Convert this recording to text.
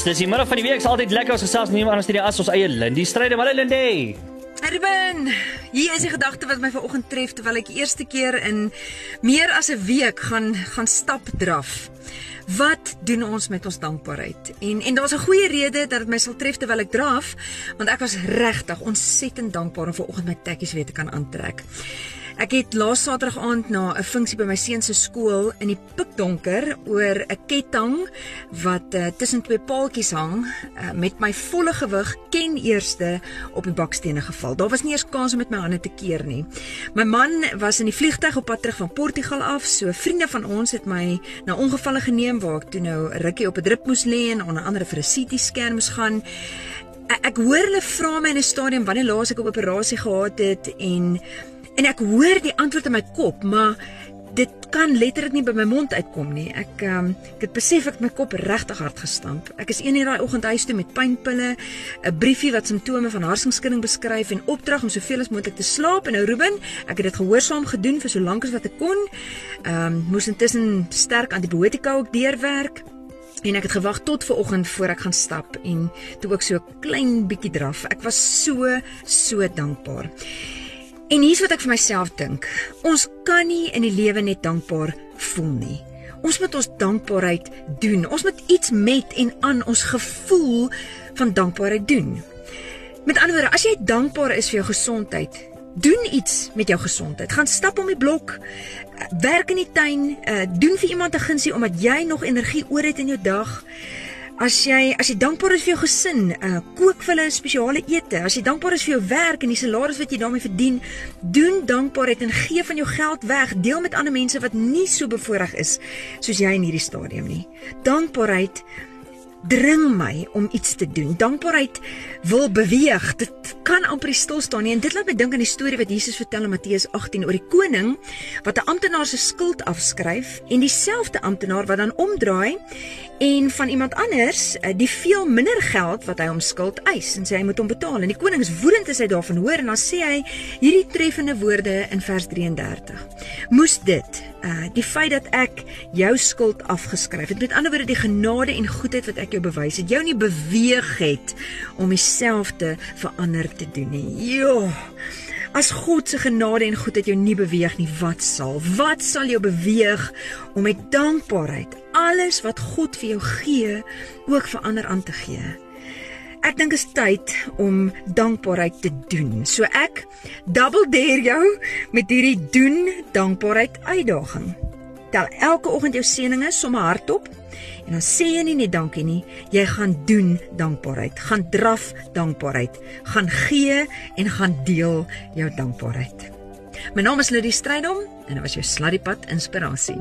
Dis die middag van die week. Is altyd lekker as gesels nie anders hierdie as ons eie Lindy stryde. Maar Lindy. Erben, hier is die gedagte wat my vanoggend tref terwyl ek eerste keer in meer as 'n week gaan gaan stap draf. Wat doen ons met ons dankbaarheid? En en daar's 'n goeie rede dat dit my sal tref terwyl ek draf, want ek was regtig ontsettend dankbaar om vanoggend my tekkies weer te kan aantrek. Ek het laas Saterdag aand na 'n funksie by my seun se skool in die pikdonker oor 'n ketting wat uh, tussen twee paaltjies hang uh, met my volle gewig ken eerste op die bakstene geval. Daar was nie eers kans om met my hande te keer nie. My man was in die vliegtyg op pad terug van Portugal af, so vriende van ons het my na ongevalle geneem waar ek toe nou rukkie op 'n drip moes lê en onder andere vir 'n CT scan moes gaan. Ek, ek hoor hulle vra my in 'n stadium wanneer laas ek 'n operasie gehad het en En ek hoor die antwoord in my kop, maar dit kan letterlik nie by my mond uitkom nie. Ek um, ek het besef ek my kop regtig hard gestamp. Ek is een hierdie oggend huis toe met pynpille, 'n briefie wat simptome van hartsenskudding beskryf en opdrag om soveel as moontlik te slaap. En nou Ruben, ek het dit gehoorsaam gedoen vir so lank as wat ek kon. Ehm um, moes intussen sterk antibiotika ook deurwerk. En ek het gewag tot ver oggend voor ek gaan stap en toe ook so klein bietjie draf. Ek was so so dankbaar. En hier's wat ek vir myself dink. Ons kan nie in die lewe net dankbaar voel nie. Ons moet ons dankbaarheid doen. Ons moet iets met en aan ons gevoel van dankbaarheid doen. Met ander woorde, as jy dankbaar is vir jou gesondheid, doen iets met jou gesondheid. Gaan stap om die blok, werk in die tuin, uh, doen vir iemand 'n gunsie omdat jy nog energie oor het in jou dag. As jy as jy dankbaar is vir jou gesin, uh kook vir hulle 'n spesiale ete. As jy dankbaar is vir jou werk en die salaris wat jy daarmee verdien, doen dankbaarheid en gee van jou geld weg. Deel met ander mense wat nie so bevoorreg is soos jy in hierdie stadium nie. Dankbaarheid dring my om iets te doen. Dankbaarheid wil beweeg. Dit kan amper stil staan nie. En dit laat my dink aan die storie wat Jesus vertel in Matteus 18 oor die koning wat 'n amptenaar se skuld afskryf en dieselfde amptenaar wat dan omdraai en van iemand anders eh, die veel minder geld wat hy hom skuld eis en sê hy moet hom betaal. En die koning is woedend as hy daarvan hoor en dan sê hy hierdie treffende woorde in vers 33. Moes dit uh die feit dat ek jou skuld afgeskryf het, met ander woorde die genade en goedheid wat ek jou bewys het, jou nie beweeg het om dieselfde verander te doen nie. Jo. As God se genade en goedheid jou nie beweeg nie, wat sal? Wat sal jou beweeg om met dankbaarheid alles wat God vir jou gee, ook vir ander aan te gee? Ek dink is tyd om dankbaarheid te doen. So ek double dare jou met hierdie doen dankbaarheid uitdaging. Tel elke oggend jou seëninge sommer hardop En dan sê jy nie net dankie nie, jy gaan doen dankbaarheid, gaan draf dankbaarheid, gaan gee en gaan deel jou dankbaarheid. My naam is Lidie Strydom en dit was jou Sladdiepad inspirasie.